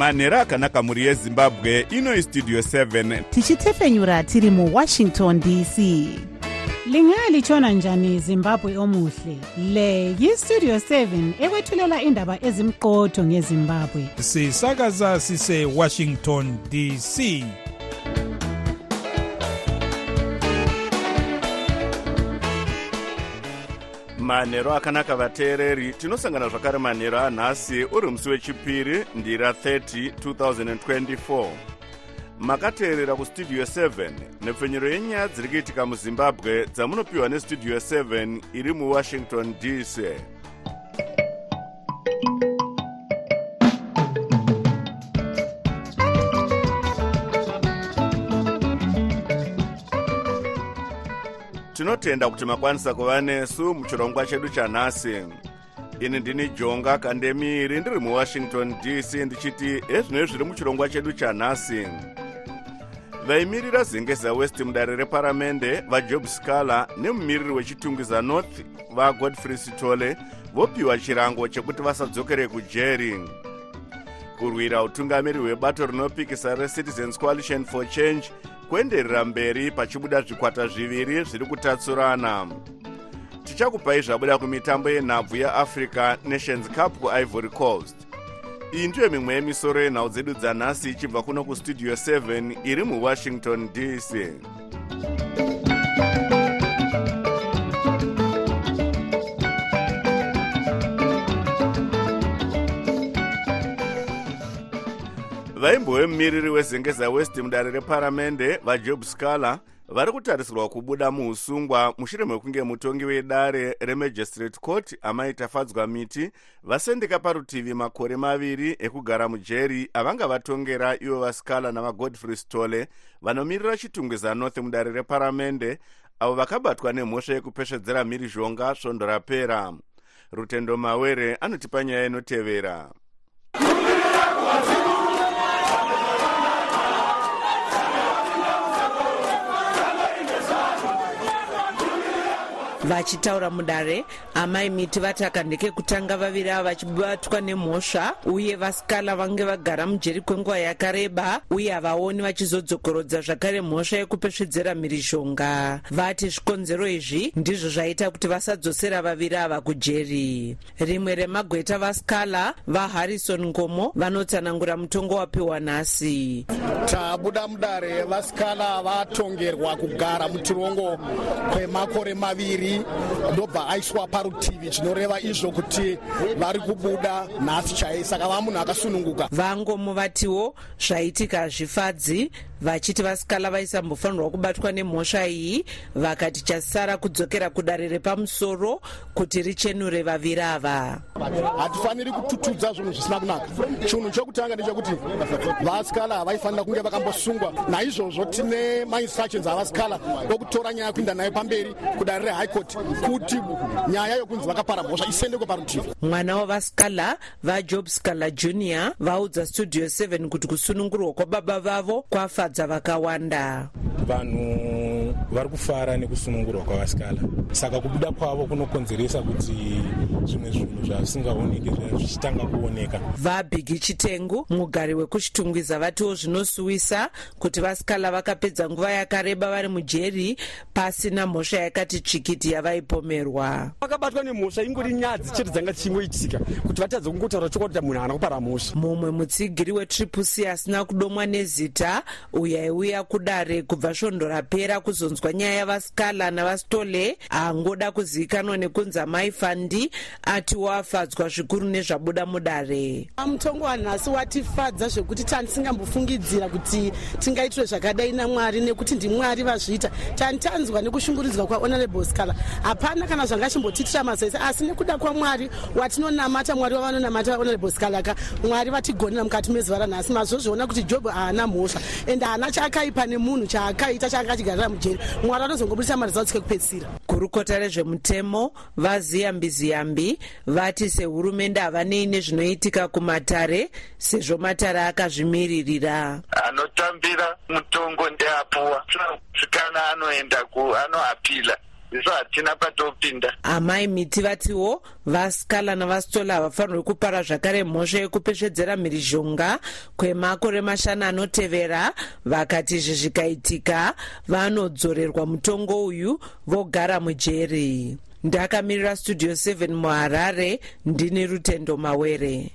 manhero akanaka mhuri yezimbabwe inoi studio 7 tichitefenyura tiri muwashington dc lingalitshona njani zimbabwe omuhle? Le yistudio 7 ekwethulela indaba ezimqotho ngezimbabwe. Sisakaza sisewashington dc manhero akanaka vateereri tinosangana zvakare manhero anhasi uri musi wechipiri ndira 30 2024 makateerera kustudio 7 nepfenyuro yenyaya dziri kuitika muzimbabwe dzamunopiwa nestudio 7 iri muwashington dc tinotenda kuti makwanisa kuva nesu muchirongwa chedu chanhasi. Ini ndini jonga kandemiri ndiri muwashington dc ndichiti ezvino zviri muchirongwa chedu chanhasi? Vaimirira zengeza west mudare reparamende vajob scaler nemumiriri wechitungwiza north vagodfrey sitole vopiwa chirango chekuti vasadzokere kujeri kurwira utungamiri hwebato rinopikisa recitizens coalition for change kuenderera mberi pachibuda zvikwata zviviri zviri kutatsurana tichakupai zvabuda kumitambo yenhabvu yeafrica nations cup kuivory coast. Iyi ndiyo mimwe yemisoro yenhau dzedu dzanhasi ichibva kuno kustudio 7 iri muwashington dc vaimbo vemumiriri wezengeza west mudare reparamende vajob scaler vari kutarisirwa kubuda muusungwa mushure mekunge mutongi wedare remagistrate court amaita fadzwa miti vasendeka parutivi makore maviri ekugara mujeri avanga vatongera ivo vascaler navagodfrey stole vanomirira chitungwiza north mudare reparamende avo vakabatwa nemhosva yekupesvedzera mhirizhonga svondo rapera. rutendo mawere anotipa nyaya inotevera vachitaura mudare. Amai miti vataka ndekekutanga vaviri ava vachibatwa nemhosva uye vasikala vange vagara mujeri kwenguva yakareba uye havaoni vachizodzokorodza zvakare mhosva yekupesvedzera mhirizhonga vati zvikonzero izvi ndizvo zvaita kuti vasadzosera vaviri ava kujeri rimwe remagweta vasikala vaharrison ngomo vanotsanangura mutongo wapiwa nhasi. Tabuda mudare vasikala vatongerwa kugara mutirongo kwemakore maviri ndobva aiswa parutivi zvinoreva izvo kuti vari kubuda nhasi chai saka va munhu akasununguka. Vangomo vatiwo zvaitika hazvifadzi vachiti vasikala vaisambofanirwa kubatwa nemhosva iyi vakati chasara kudzokera kudare repamusoro kuti richenure vaviri ava hatifaniri kututudza zvinhu zvisina kunaka. Chinhu chokutanga ndechekuti vasikala havaifanira kunge vakambosungwa. Naizvozvo tine mainstructions avasikala okutora nyaya kuinda nayo pamberi kudare rehigh court kuti nyaya yokunzi vakapara mhosva isendekwe parutivi mwana wavasikala vajob scala junior vaudza studio 7 kuti kusunungurwa kwababa vavo kwafadza vakawanda. Vanhu vari kufara nekusunungurwa kwavasikala saka kubuda kwavo kunokonzeresa kuti zvimwe zvinhu zvavisingaoneki zvichitanga kuoneka. Vabhigi chitengu mugari wekuchitungwiza vatiwo zvinosuwisa kuti vasikala vakapedza nguva yakareba vari mujeri pasina mhosva yakati tsvikiti yavaipomerwa. Vakabatwa nemhosva ingori nyadzi chete dzanga dzichingoitika kuti vatadze kungotaura chokwadi kuti munhu haana kupara mhosva. Mumwe mutsigiri wetriple c asina kudomwa nezita uyo aiuya kudare kubva svondo rapera kuzonzwa nyaya yavasikala navastole angoda kuzivikanwa nekunzi amai fandi ati wafadzwa zvikuru nezvabuda mudare. Mutongo wanhasi watifadza zvekuti tandisingambofungidzira kuti tingaitirwe zvakadai namwari nekuti ndimwari vazviita. Tantanzwa nekushunguridzwa kwahonorable scala hapana kana zvanga chimbotitira mazese asi nekuda kwamwari watinonamata mwari wavanonamata honorable scalaka mwari vatigonera mukati mezuva ranhasi mazvozviona kuti job haana mhosva. Ende haana chaakaipa nemunhu chaakaita chaanga achigarira mujeri mwari anozongobudisa mari zao tsike kupedzisira gurukota rezvemutemo vaziyambiziyambi vati sehurumende havanei nezvinoitika kumatare sezvo matare akazvimiririra. Anotambira mutongo ndeapuwa. Kana anoenda ku anoapila isu hatina patopinda. Amai miti vatiwo vasikala navasitola havafanirwi kupara zvakare mhosva yekupesvedzera mhirizhonga kwemakore mashanu anotevera. Vakati izvi zvikaitika vanodzorerwa mutongo uyu vogara mujeri. Ndakamirira studio 7 muharare ndini rutendo mawere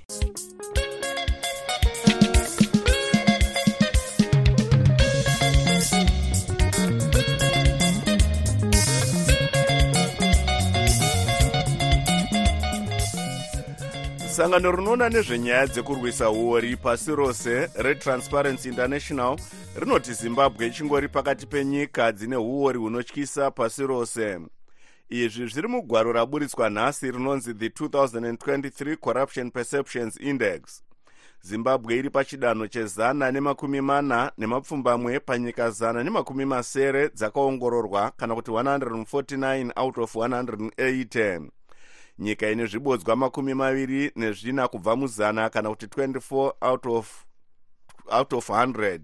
sangano rinoona nezvenyaya dzekurwisa uori pasi rose retransparency international rinoti zimbabwe ichingori pakati penyika dzine uori hunotyisa pasi rose. Izvi zviri mugwaro raburitswa nhasi rinonzi the 2023 corruption perceptions index. Zimbabwe iri pachidanho chezana nemakumi mana nemapfumbamwe panyika zana nemakumi masere dzakaongororwa kana kuti 149 out of 180 nyika ine zvibodzwa makumi maviri nezvina kubva muzana kana kuti 24 out of, out of 100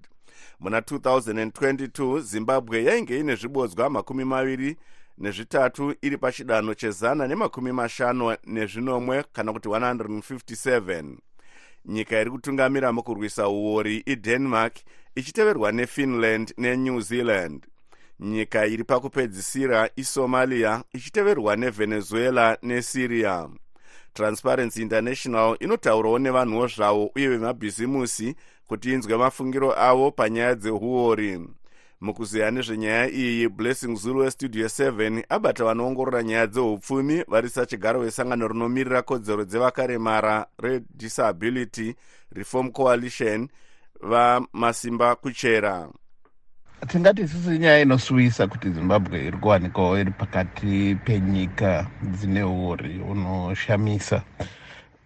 muna 2022 zimbabwe yainge ine zvibodzwa makumi maviri nezvitatu iri pachidanho chezana nemakumi mashanu nezvinomwe kana kuti 157 nyika iri kutungamira mukurwisa uori idenmark ichiteverwa nefinland nenew zealand nyika iri pakupedzisira isomalia ichiteverwa nevenezuela nesyria. Transparency international inotaurawo nevanhuwo zvavo uye vemabhizimusi kuti inzwe mafungiro avo panyaya dzeuori mukuziya nezvenyaya iyi blessing zulu westudio 7 abata vanoongorora nyaya dzeupfumi vari sachigaro wesangano rinomirira kodzero dzevakaremara redisability reform coalition vamasimba kuchera tingati isisi nyaya inosuwisa kuti zimbabwe iri kuwanikwawo iri pakati penyika dzine uri unoshamisa.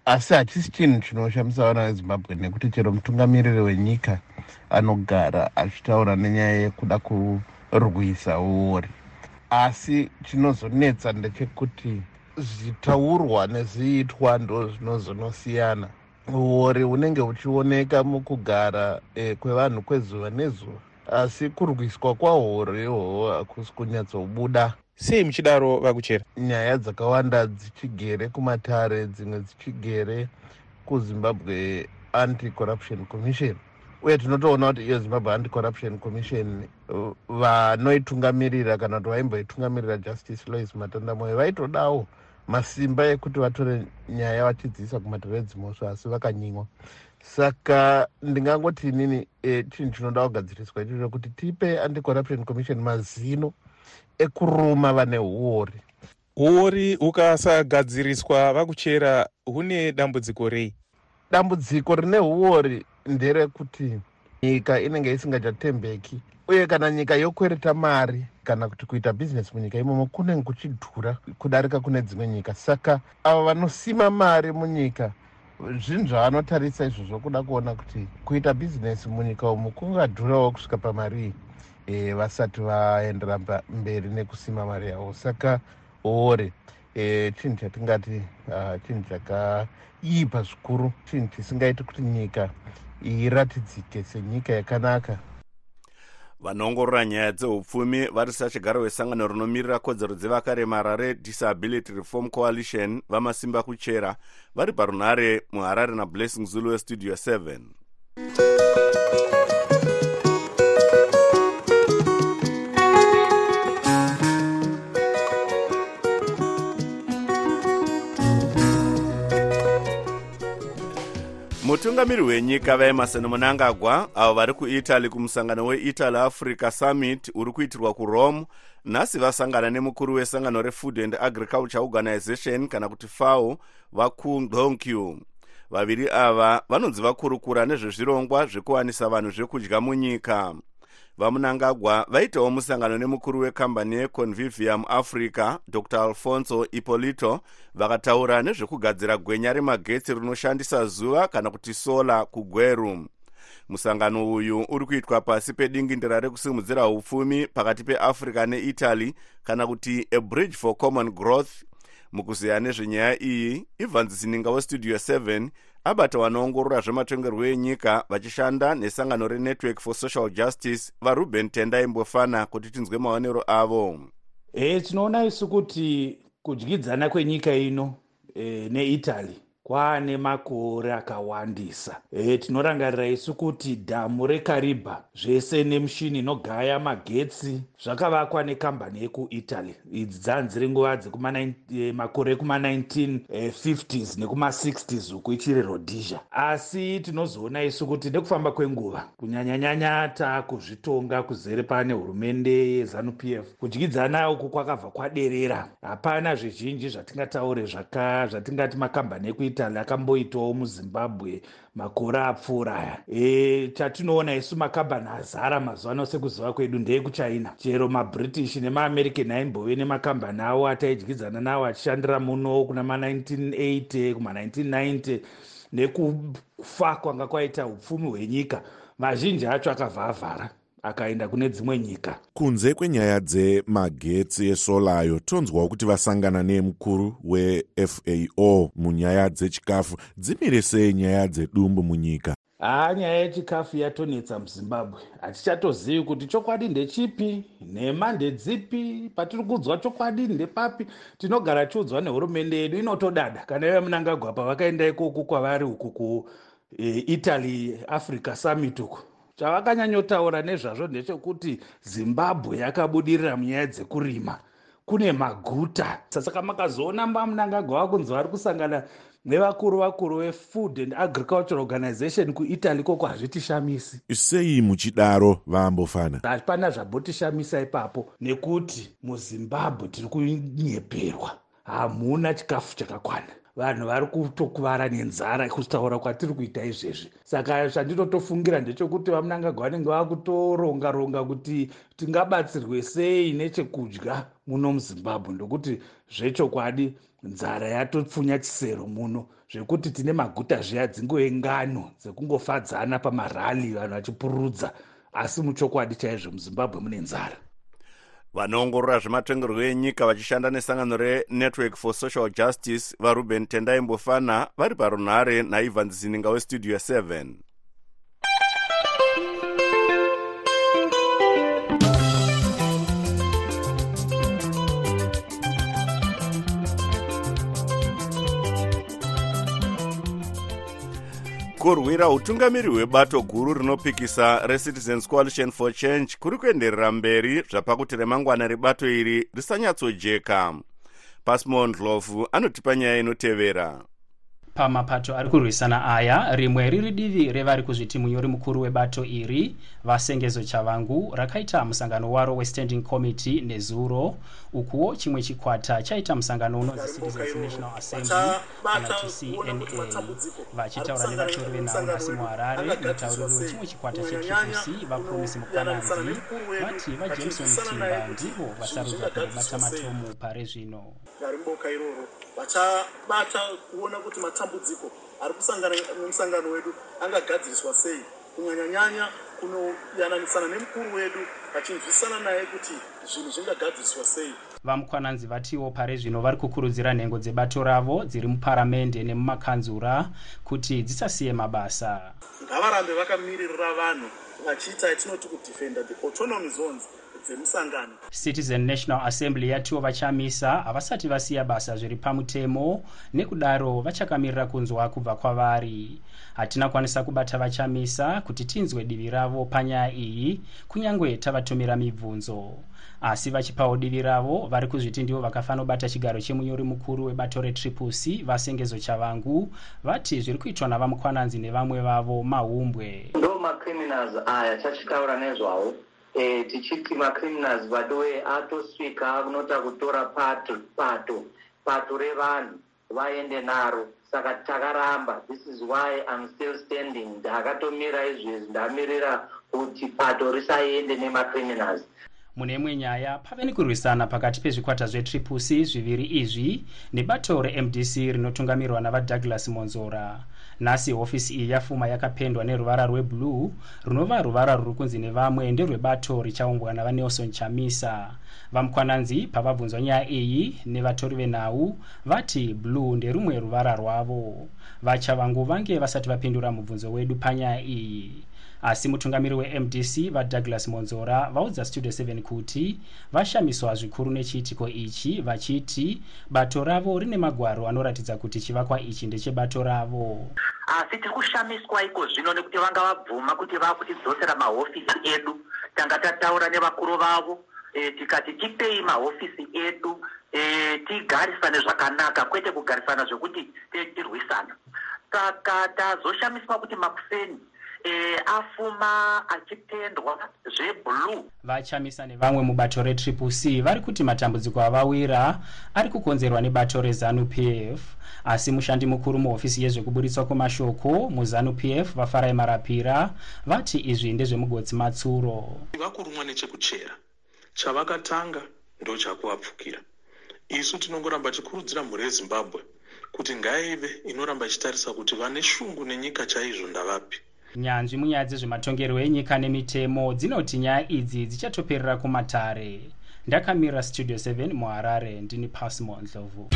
Asi hachisi chinhu chinoshamisa vana vezimbabwe nekuti chero mutungamiriri wenyika anogara achitaura nenyaya yekuda kurwisa uori. Asi chinozonetsa ndechekuti zvitaurwa nezviitwa ndo zvinozonosiyana. Uori hunenge huchioneka mukugara e, kwevanhu kwezuva nezuva asi kurwiswa kwahoro ihwohwo hakusi kunyatsobuda sei muchidaro vakuchera? Nyaya dzakawanda dzichigere kumatare dzimwe dzichigere kuzimbabwe anti-corruption commission. Uye tinotoona kuti iyo zimbabwe anti-corruption commission vanoitungamirira kana kuti vaimboitungamirira justice lois matandamoyo vaitodawo masimba ekuti vatore nyaya vachidziisa kumatare edzimosva asi vakanyimwa saka ndingangoti inini e, chinhu chinoda kugadziriswa ichocho kuti tipe anti-corruption commission mazino ekuruma vane uori uori hukasagadziriswa vakuchera hune dambudziko rei? Dambudziko rine uori nderekuti nyika inenge isingachatembeki uye kana nyika yokwereta mari kana kuti kuita bhizinesi munyika imomo kunenge kuchidhura kudarika kune dzimwe nyika. Saka ava vanosima mari munyika zvinhu zvavanotarisa izvozvo kuda kuona kuti kuita bhizinesi munyika umu kungadhurawo kusvika pamari e, vasati vaendera mberi nekusima mari yavo. Saka ore e, chinhu chatingati uh, chinhu chakaipa zvikuru chinhu chisingaiti kuti nyika iratidzike senyika yakanaka vanoongorora nyaya dzeupfumi vari sachigaro wesangano rinomirira kodzero dzevakaremara redisability reform coalition vamasimba kuchera vari parunhare muharare nablessing zulu westudio 7 mutungamiri wenyika vaemarson munangagwa avo vari kuitaly kumusangano weitaly africa summit uri kuitirwa kurome nhasi vasangana nemukuru wesangano refood and agriculture organization kana kuti fao vakundonq vaviri ava vanonzi vakurukura nezvezvirongwa zvekuwanisa vanhu zvekudya munyika vamunangagwa vaitawo musangano nemukuru wekambani yeconvivium africa dr. Alfonso ipolito vakataura nezvekugadzira gwenya remagetsi rinoshandisa zuva kana kuti sola kugweru. Musangano uyu uri kuitwa pasi pedingindira rekusimudzira upfumi pakati peafrica neitaly kana kuti a bridge for common growth. Mukuziya nezvenyaya iyi ibvanzisininga westudio 7 abata vanoongorora zvematongerwo enyika vachishanda nesangano renetwork for social justice varuben tendai mbofana kuti tinzwe maonero avo. E, tinoona isu kuti kudyidzana kwenyika ino e, neitaly kwaane makore akawandisa. E, tinorangarira isu kuti dhamu rekaribha zvese nemushini inogaya magetsi zvakavakwa nekambani yekuitaly idzi dzanziri nguva dzekumakore ekuma1950s nekuma60s uku ichiri rhodesia. Asi tinozoona isu kuti nekufamba kwenguva kunyanyanyanya taakuzvitonga kuzere pane hurumende yezanup f. Kudyidzana uku kwakabva kwaderera. Hapana zvizhinji zvatingataure zvatingati makambani ekuitaly akamboitawo muzimbabwe makore apfuura aya. E, chatinoona isu makambani azara mazuva ano sekuziva kwedu ndeyekuchina. Chero mabritish nemaamerican aimbove nemakambani avo ataidyidzana nawo achishandira muno kuna ma1980 kuma1990 nekufa kwanga kwaita upfumi hwenyika. Mazhinji acho akabva avhara akaenda kune dzimwe nyika. Kunze kwenyaya dzemagetsi esolayo tonzwawo kuti vasangana nemukuru wefao munyaya dzechikafu dzimire sei nyaya dzedumbu munyika? Haa nyaya yechikafu yatonetsa muzimbabwe. Hatichatozivi kuti chokwadi ndechipi nhema ndedzipi patiri kuudzwa chokwadi ndepapi. Tinogara chiudzwa nehurumende yedu inotodada. Kana ive munangagwapa vakaenda ikoko kwavari uku kuitaly e, africa summit uku chavakanyanyotaura nezvazvo ndechekuti zimbabwe yakabudirira munyaya dzekurima. Kune maguta. Saka makazoona mamunangagwa vakunzi vari kusangana nevakuru vakuru vefood and agricultural organization kuitaly koko hazvitishamisi. Sei muchidaro vambofana hapana zvambotishamisa ipapo nekuti muzimbabwe tiri kunyeperwa hamuna chikafu chakakwana vanhu vari kutokuvara nenzara kutaura kwatiri kuita izvezvi. Saka zvandinotofungira ndechekuti vamunangagwa vanenge vakutoronga ronga kuti tingabatsirwe sei nechekudya muno muzimbabwe ndokuti zvechokwadi nzara yatopfunya chisero muno zvekuti tine maguta zviya dzingove ngano dzekungofadzana pamarali vanhu vachipururudza asi muchokwadi chaizvo muzimbabwe mune nzara vanoongorora zvematongerwo enyika vachishanda nesangano renetwork for social justice varuben tendai mbofana vari parunhare naivans zininga westudio 7 kurwira utungamiri hwebato guru rinopikisa recitizens coalition for change kuri kuenderera mberi zvapakuti remangwana rebato iri risanyatsojeka pasmond lofu anotipa nyaya inotevera pamapato ari kurwisana aya rimwe riri divi revari kuzviti munyori mukuru webato iri vasengezo chavangu rakaita musangano waro westanding committee nezuro ukuwo chimwe chikwata chaita musangano unonzi citizens national assembly kana kuti cna vachitaura nevatori venhau nhasi muharare mutauriri wechimwe chikwata chetriplec vapromisi mukwananzi vati vajameson timba ndivo vasarudzwa kungobata matomu pare zvino rimboka iroro vachabata kuona kuti matambudziko ari kusangana nemusangano wedu angagadziriswa sei? Kunyanyanyanya kunoyananisana nemukuru wedu vachinzwisana naye kuti zvinhu zvingagadziriswa sei. Vamukwananzi vatiwo pare zvino vari kukurudzira nhengo dzebato ravo dziri muparamende nemumakanzura kuti dzisasiye mabasa. Ngavarambe vakamiririra vanhu vachiita yatinoti kudefenda the autonomy zones dzemusangano citizen national assembly yatiwo vachamisa havasati vasiya basa zviri pamutemo nekudaro vachakamirira kunzwa kubva kwavari. Hatina kwanisa kubata vachamisa kuti tinzwe divi ravo panyaya iyi kunyange tavatumira mibvunzo. Asi vachipawo divi ravo vari kuzviti ndivo vakafanobata chigaro chemunyori mukuru webato retriplec vasengezo chavangu vati zviri kuitwa navamukwananzi nevamwe vavo mahumbwe. Ndo macriminals aya chachitaura nezvavo e, tichiti macriminals badoe atosvika kunota kutora pato pato pato revanhu vaende naro. Saka takaramba this is why im still standing. Ndakatomira izvezvi ndamirira kuti pato risaende nemacriminals. Mune imwe nyaya pave nekurwisana pakati pezvikwata zvetriplec zviviri izvi nebato remdc rinotungamirwa navadouglas monzora nhasi hofisi iyi yafuma yakapendwa neruvara rweblue runova ruvara ruri kunzi nevamwe nderwebato richaumbwa navanelson chamisa. Vamukwananzi pavabvunzwa nyaya iyi nevatori venhau vati blue nderumwe ruvara rwavo. Vachavangu vange vasati vapindura mubvunzo wedu panyaya iyi asi mutungamiri wemdc vadouglas monzora vaudza studio 7 kuti vashamiswa zvikuru nechiitiko ichi vachiti bato ravo rine magwaro anoratidza kuti chivakwa ichi ndechebato ravo. Asi tiri kushamiswa iko zvino nekuti vanga vabvuma kuti vaakutidzosera mahofisi edu. Tanga tataura nevakuru vavo e, tikati tipei mahofisi edu e, tigarisane zvakanaka kwete kugarisana zvekuti tirwisana saka tazoshamiswa kuti makuseni e, afuma achipendwa zveblue vachamisa nevamwe mubato retriple c vari kuti matambudziko avawira ari kukonzerwa nebato rezanup f. Asi mushandi mukuru muhofisi yezvekuburitswa kwemashoko muzanup f vafarai marapira vati izvi ndezvemugotsi matsuro. Vakurumwa nechekuchera chavakatanga ndo chakuvapfukira isu tinongoramba tikurudzira mhuri yezimbabwe kuti ngaive inoramba ichitarisa kuti vane shungu nenyika chaizvo ndavapi nyanzvi munyaya dzezvematongerwo enyika nemitemo dzinoti nyaya idzi dzichatoperera kumatare. Ndakamirira studio 7 muharare. Ndini pasmo ndlovu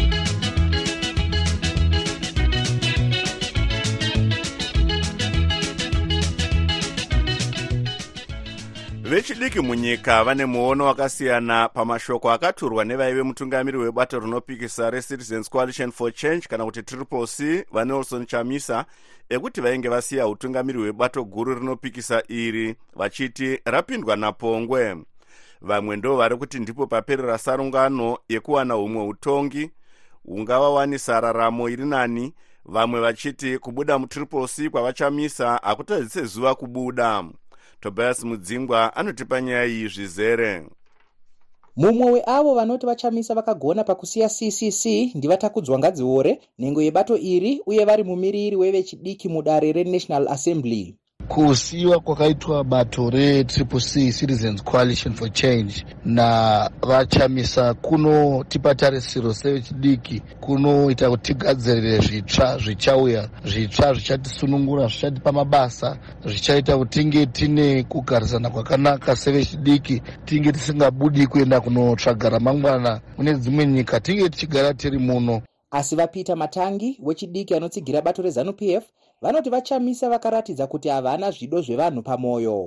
vechidiki munyika vane muono wakasiyana pamashoko akaturwa nevaive mutungamiri webato rinopikisa recitizens coalition for change kana kuti triple c vanelson chamisa ekuti vainge vasiya utungamiri hwebato guru rinopikisa iri vachiti rapindwa napongwe. Vamwe ndo vari kuti ndipo paperera sarungano yekuwana humwe utongi hungavawanisa raramo iri nani. Vamwe vachiti kubuda mutriple c kwavachamisa hakutadzi sezuva kubuda tobias mudzingwa anotipa nyaya iyi zvizere. Mumwe weavo vanoti vachamisa vakagona pakusiya ccc ndivatakudzwa ngadziore nhengo yebato iri uye vari mumiriri wevechidiki mudare renational assembly kusiyiwa kwakaitwa bato retriple c citizens coalition for change navachamisa kunotipa tarisiro sevechidiki kunoita kuti tigadzirire zvitsva zvichauya zvitsva zvichatisunungura zvichatipa mabasa zvichaita kuti tinge tine kugarisana kwakanaka sevechidiki tinge tisingabudi kuenda kunotsvaga ramangwana. Mune dzimwe nyika tinge tichigara tiri muno. Asi vapeter matangi wechidiki anotsigira bato rezanup f vanoti vachamisa vakaratidza kuti havana zvido zvevanhu pamwoyo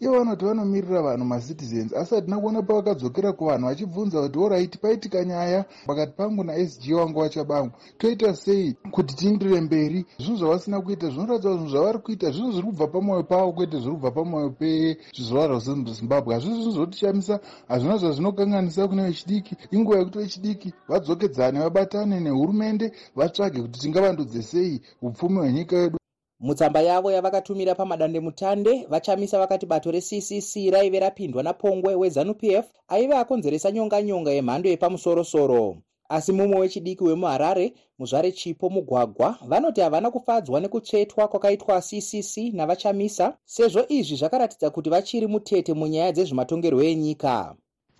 ivo vanoti vanomirira vanhu macitizens asi hatina kuona pavakadzokera kuvanhu vachibvunza kuti orit paitika nyaya pakati pangu nasg wangu wachabangu toita sei kuti tiindire mberi? Zvinhu zvavasina kuita zvinoratidza zvinhu zvavari kuita zvinhu zviri kubva pamwoyo pavo kwete zviri kubva pamwoyo pezvizvarwa zvezimbabwe. Hazvisi zvinhu zvotichamisa hazvina zvazvinokanganisa kune vechidiki. Inguva yekuti vechidiki vadzokedzane vabatane nehurumende vatsvage kuti tingavandudze sei upfumi hwenyika yedu mutsamba yavo yavakatumira pamadandemutande vachamisa vakati bato reccc raive rapindwa napongwe wezanup f aive akonzeresa nyonganyonga yemhando yepamusorosoro. Asi mumwe wechidiki wemuharare muzvare chipo mugwagwa vanoti havana kufadzwa nekutsvetwa kwakaitwa ccc navachamisa sezvo izvi zvakaratidza kuti vachiri mutete munyaya dzezvematongerwo enyika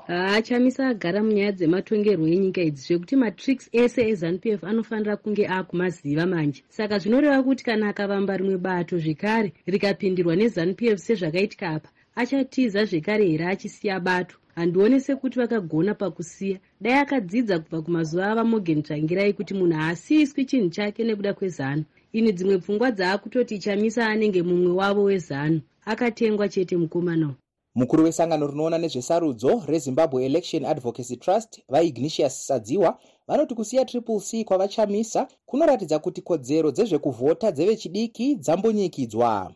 haachamisa agara munyaya dzematongerwo enyika idzi zvekuti matricks ese ezanup f anofanira kunge aakumaziva manje. Saka zvinoreva kuti kana akavamba rimwe bato zvekare rikapindirwa nezanup f sezvakaitika apa achatiza zvekare here achisiya bato? Handione sekuti vakagona pakusiya. Dai akadzidza kubva kumazuva avamorgan tsvangirai kuti munhu haasiyiswi chinhu chake nekuda kwezano ini dzimwe pfungwa dzaakutoti chamisa anenge mumwe wavo wezano akatengwa chete mukomana mukuru wesangano rinoona nezvesarudzo rezimbabwe election advocacy trust vaignatius sadziwa vanoti kusiya triple c kwavachamisa kunoratidza kuti kodzero dzezvekuvhota dzevechidiki dzambonyikidzwa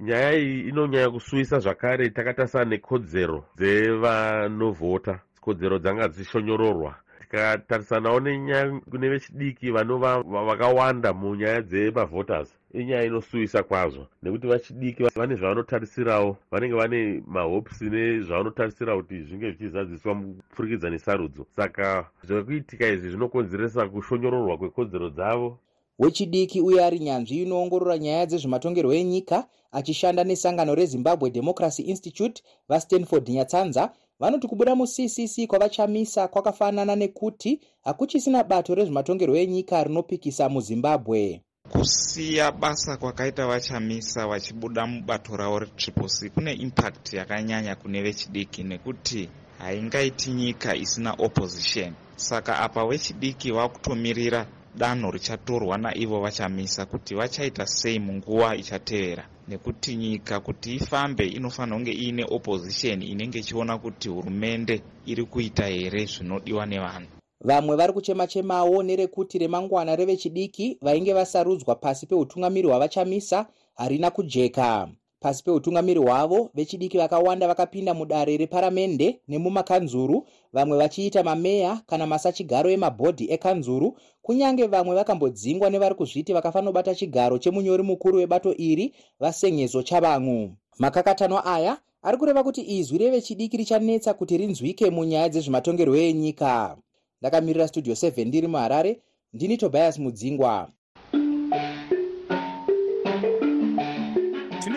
nyaya iyi inonyanya kusuwisa zvakare takatarisa nekodzero dzevanovhota kodzero dzanga dzichishonyororwa tikatarisanawo nenyaya kune vechidiki vanova vakawanda munyaya dzemavhoters inyaya inosuwisa kwazvo nekuti vachidiki vane zvavanotarisirawo vanenge vane mahopes nezvavanotarisira kuti zvinge zvichizadziswa mupfurikidza nesarudzo saka zvekuitika izvi zvinokonzeresa kushonyororwa kwekodzero dzavo. Wechidiki uye ari nyanzvi inoongorora nyaya dzezvematongerwo enyika achishanda nesangano rezimbabwe democracy institute vastanford nyatsanza vanoti kubuda muccc kwavachamisa kwakafanana nekuti hakuchisina bato rezvematongerwo enyika rinopikisa muzimbabwe. Kusiya basa kwakaita vachamisa vachibuda mubato ravo retriple c kune impact yakanyanya kune vechidiki nekuti haingaiti nyika isina opposition. Saka apa vechidiki vakutomirira danho richatorwa naivo vachamisa kuti vachaita sei munguva ichatevera nekuti nyika kuti ifambe inofanira kunge iine opposition inenge ichiona kuti hurumende iri kuita here zvinodiwa nevanhu. Vamwe vari kuchema-chemawo nerekuti remangwana revechidiki vainge vasarudzwa pasi peutungamiri hwavachamisa harina kujeka pasi peutungamiri hwavo vechidiki vakawanda vakapinda mudare reparamende nemumakanzuru. Vamwe vachiita mameya kana masachigaro emabhodhi ekanzuru. Kunyange vamwe vakambodzingwa nevari kuzviti vakafanobata chigaro chemunyori mukuru webato iri vasengezo chavamwe. Makakatanwa aya ari kureva kuti izwi revechidiki richanetsa kuti rinzwike munyaya dzezvematongerwo enyika. Ndakamirira studio 7 ndiri muharare ndini tobias mudzingwa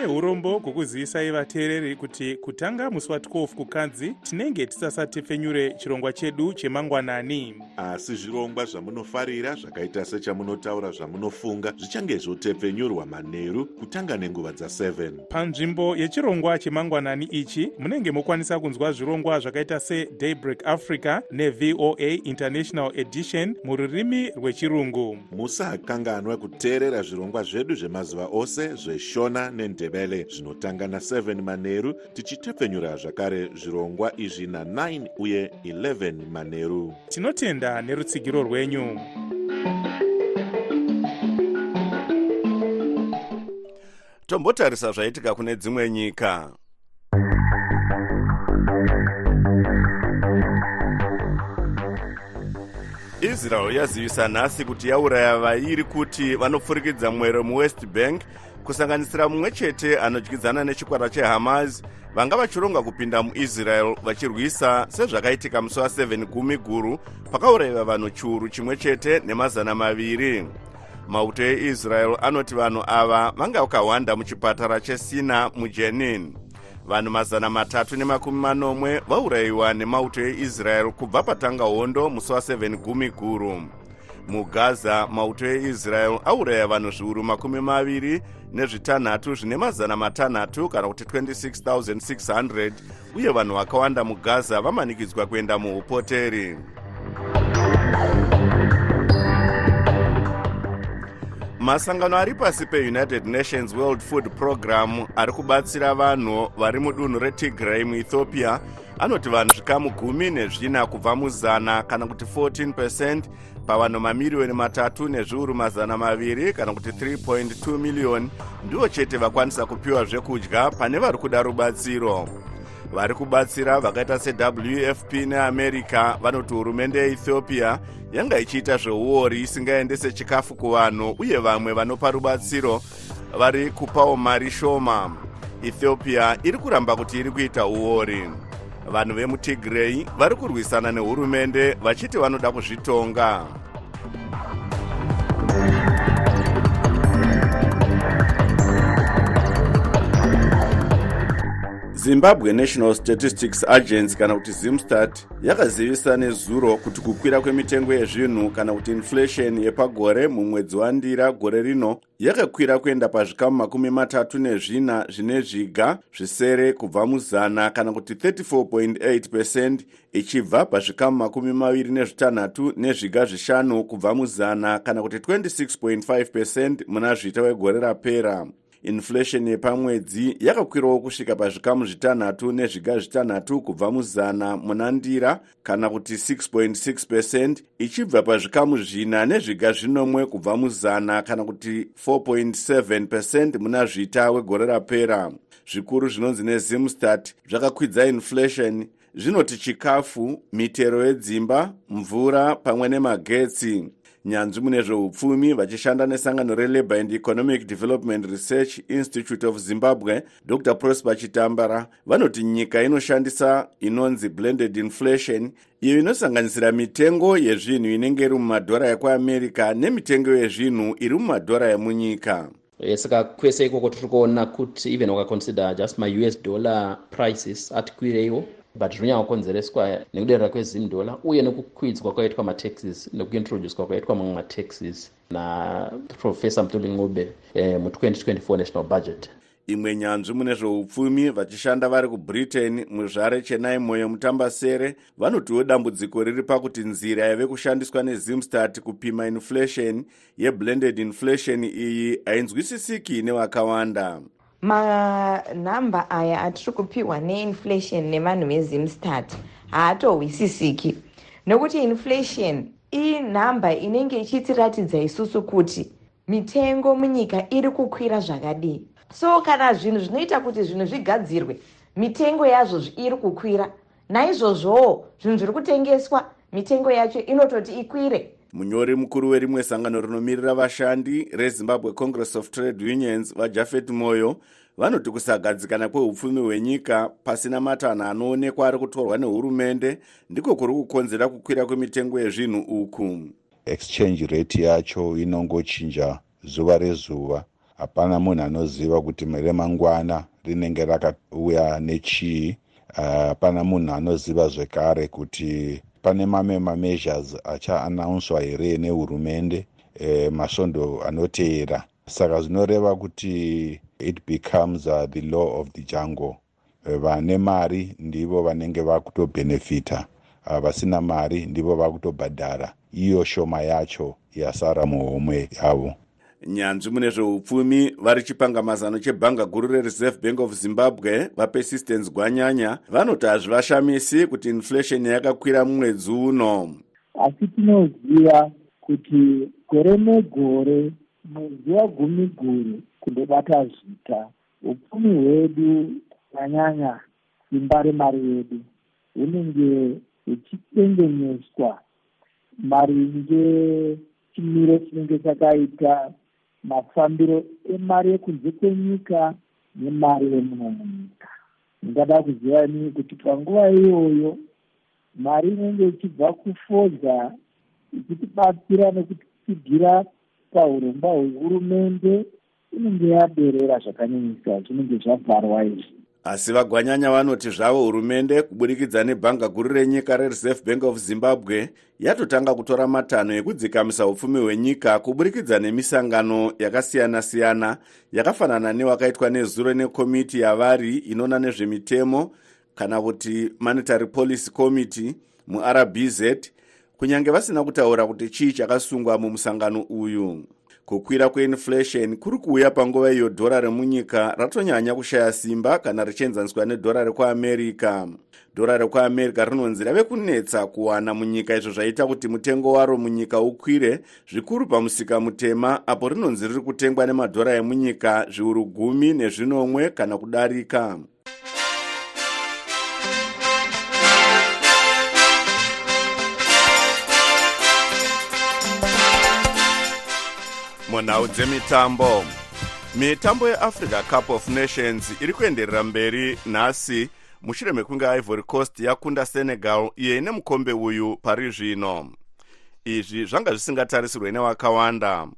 tine urombo hwokuzivisai vateereri kuti kutanga musi wa12 kukadzi tinenge tisasatepfenyure chirongwa chedu chemangwanani. Asi zvirongwa zvamunofarira zvakaita sechamunotaura zvamunofunga zvichange zvotepfenyurwa manheru kutanga nenguva dza7 panzvimbo yechirongwa chemangwanani ichi munenge mokwanisa kunzwa zvirongwa zvakaita sedaybreak africa nevoa international edition mururimi rwechirungu. Musakanganwa kuteerera zvirongwa zvedu zvemazuva ose zveshona nendebele zvinotanga na7 manheru tichitepfenyura zvakare zvirongwa izvi na9 uye 11 manheru tinotenda nerutsigiro rwenyu. Tombotarisa zvaitika kune dzimwe nyika. Israel yazivisa nhasi kuti yauraya vairi kuti vanopfurikidza mwero muwest bank kusanganisira mumwe chete anodyidzana nechikwata chehamas vanga vachironga kupinda muisrael vachirwisa sezvakaitika musi wa7 gumi guru pakaurayiwa vanhu chiuru chimwe chete nemazana maviri. Mauto eisrael anoti vanhu ava vanga vakawanda muchipatara chesina mujenin. Vanhu mazana matatu nemakumi manomwe vaurayiwa nemauto eisrael kubva patanga hondo musi wa7 gumi guru mugaza mauto eisrael auraya vanhu zviuru makumi maviri nezvitanhatu zvine mazana matanhatu kana kuti 26600 uye vanhu vakawanda mugaza vamanikidzwa kuenda muupoteri masangano ari pasi peunited nations world food program ari kubatsira vanhu vari mudunhu retigray muethiopia. Anoti vanhu zvikamu gumi nezvina kubva muzana kana kuti 14 pavanhu mamiriyoni matatu nezviuru mazana maviri kana kuti 3.2 miliyoni ndivo chete vakwanisa kupiwa zvekudya pane vari kuda rubatsiro. Vari kubatsira vakaita sewfp neamerica vanoti hurumende yeethiopia yanga ichiita zveuori isingaendese chikafu kuvanhu uye vamwe vanopa rubatsiro vari kupawo mari shoma. Ethiopia iri kuramba kuti iri kuita uori vanhu vemutigray vari kurwisana nehurumende vachiti vanoda kuzvitonga zimbabwe national statistics agency kana kuti zimstat yakazivisa nezuro kuti kukwira kwemitengo yezvinhu kana kuti inflation yepagore mumwedzi wandira gore rino yakakwira kuenda pazvikamu makumi matatu nezvina zvine zviga zvisere kubva muzana kana kuti 34.8 pecent ichibva pazvikamu makumi maviri nezvitanhatu nezviga zvishanu kubva muzana kana kuti 26.5 pecent muna zvita wegore rapera inflation yepamwedzi yakakwirawo kusvika pazvikamu zvitanhatu nezviga zvitanhatu kubva muzana muna ndira kana kuti 6.6 pecent ichibva pazvikamu zvina nezviga zvinomwe kubva muzana kana kuti 4.7 pecent muna zvita wegore rapera. Zvikuru zvinonzi nezimstat zvakakwidza inflation zvinoti chikafu mitero yedzimba mvura pamwe nemagetsi nyanzvi mune zveupfumi vachishanda nesangano relabour and economic development research institute of zimbabwe dr prosper chitambara. Vanoti nyika inoshandisa inonzi blended inflation iyo inosanganisira mitengo yezvinhu inenge iri mumadhora ekuamerica nemitengo yezvinhu iri mumadhora emunyika saka kwese ikoko tiri kuona kuti even ukaconsider just maus dollar prices ati kwireiwo but zvinonyanya kukonzereswa nekuderera kwezim dollar uye nekukwidzwa kwaitwa mataxes nekuintroducwa kwaitwa mamwe mataxes naprofesa mutulingube eh, mu2024 national budget. Imwe nyanzvi mune zveupfumi vachishanda vari kubritain muzvare chenai moyo mutambasere vanotiwo dambudziko riri pakuti nzira yave kushandiswa nezimstat kupima inflation yeblended inflation iyi hainzwisisiki nevakawanda manhamba aya atiri kupiwa neinflation nevanhu vezimstat haatohwisisiki nokuti inflation inhamba inenge ichitiratidza isusu kuti mitengo munyika iri kukwira zvakadii. So kana zvinhu zvinoita kuti zvinhu zvigadzirwe mitengo yazvo iri kukwira. Naizvozvowo zvinhu zviri kutengeswa mitengo yacho inototi ikwire munyori mukuru werimwe sangano rinomirira vashandi rezimbabwe congress of trade unions vajafet moyo vanoti kusagadzikana kweupfumi hwenyika pasina matanho anoonekwa ari kutorwa nehurumende ndiko kuri kukonzera kukwira kwemitengo yezvinhu uku. Exchange rate yacho inongochinja zuva rezuva. Hapana munhu anoziva kuti remangwana rinenge rakauya nechii. Hapana uh, munhu anoziva zvekare kuti pane mamwe mameasures achaanaunswa here nehurumende e, masvondo anoteera. Saka zvinoreva kuti it becomes uh, the law of the jungle. Vane mari ndivo vanenge vakutobhenefita. Vasina mari ndivo vakutobhadhara. Iyo shoma yacho yasara muhomwe yavo nyanzvi mune zveupfumi vari chipangamazano chebhanga guru rereserve bank of zimbabwe vapersistence gwanyanya vanoti hazvivashamisi kuti inflation yakakwira mumwedzi uno. Asi tinoziva kuti gore negore mwedzi wagumi guru kundobata zvita upfumi hwedu kunyanya simba remari yedu hunenge huchidengenyeswa maringe chimiro chinenge chakaita mafambiro emari yekunze kwenyika nemari yemuno munyika ndingada kuzivani kuti panguva iyoyo mari inenge ichibva kufodza ichitibatsira nekutitsigira paurongwa hwehurumende inenge yaberera zvakanyanyisa zvinenge zvabvarwa izvi asi vagwanyanya vanoti zvavo hurumende kuburikidza nebhanga guru renyika rereserve bank of zimbabwe yatotanga kutora matanho ekudzikamisa upfumi hwenyika kuburikidza nemisangano yakasiyana-siyana yakafanana newakaitwa nezuro nekomiti yavari inoona nezvemitemo kana kuti monetary policy committee murbz kunyange vasina kutaura kuti chii chakasungwa mumusangano uyu kukwira kweinflation kuri kuuya panguva iyo dhora remunyika ratonyanya kushaya simba kana richienzaniswa nedhora rekuamerica dhora rekuamerica rinonzi rave kunetsa kuwana munyika izvo zvaita kuti mutengo waro munyika ukwire zvikuru pamusika mutema apo rinonzi riri kutengwa nemadhora emunyika zviuru gumi nezvinomwe kana kudarika munhau dzemitambo. Mitambo yeafrica cup of nations iri kuenderera mberi nhasi mushure mekunge ivory coast yakunda senegal iyo ine mukombe uyu pari zvino. Izvi zvanga zvisingatarisirwe nevakawanda.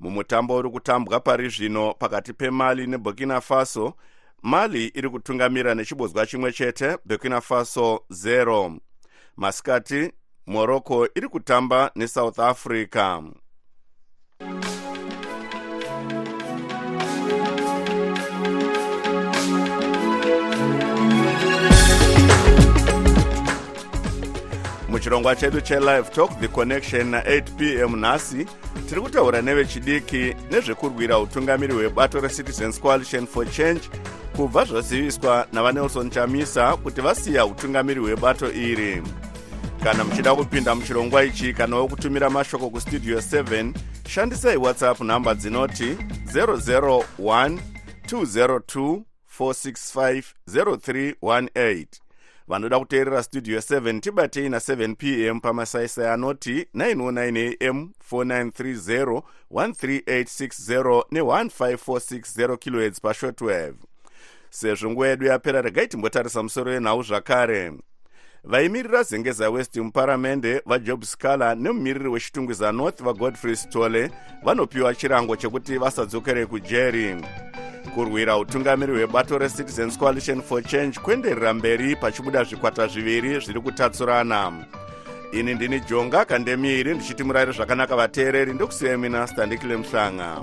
Mumutambo uri kutambwa pari zvino pakati pemali neburkina faso mali iri kutungamira nechibodzwa chimwe chete burkina faso 0 masikati morocco iri kutamba nesouth africa muchirongwa chedu chelive talk the connection na8 p m nhasi tiri kutaura nevechidiki nezvekurwira utungamiri hwebato recitizens coalition for change kubva zvaziviswa navanelson chamisa kuti vasiya utungamiri hwebato iri. Kana muchida kupinda muchirongwa ichi kanawo kutumira mashoko kustudio 7 shandisai whatsapp nhamba dzinoti 001 202 465 0318 vanoda kuteerera studio 7 tibatei na7 p m pamasaisai anoti 909 am 4930 13860 ne1546 khz pashortwave. Sezvo nguva yedu yapera regai timbotarisa musoro wenhau zvakare. Vaimirira zengeza west muparamende vajob scaler nemumiriri wechitungwiza north vagodfrey stole vanopiwa chirango chekuti vasadzokerei kujeri kurwira utungamiri hwebato recitizens coalition for change kuenderera mberi pachibuda zvikwata zviviri zviri kutatsurana ini ndini jonga kandemiri ndichiti murayiro zvakanaka vateereri ndokusiyai mina standikile muhlanga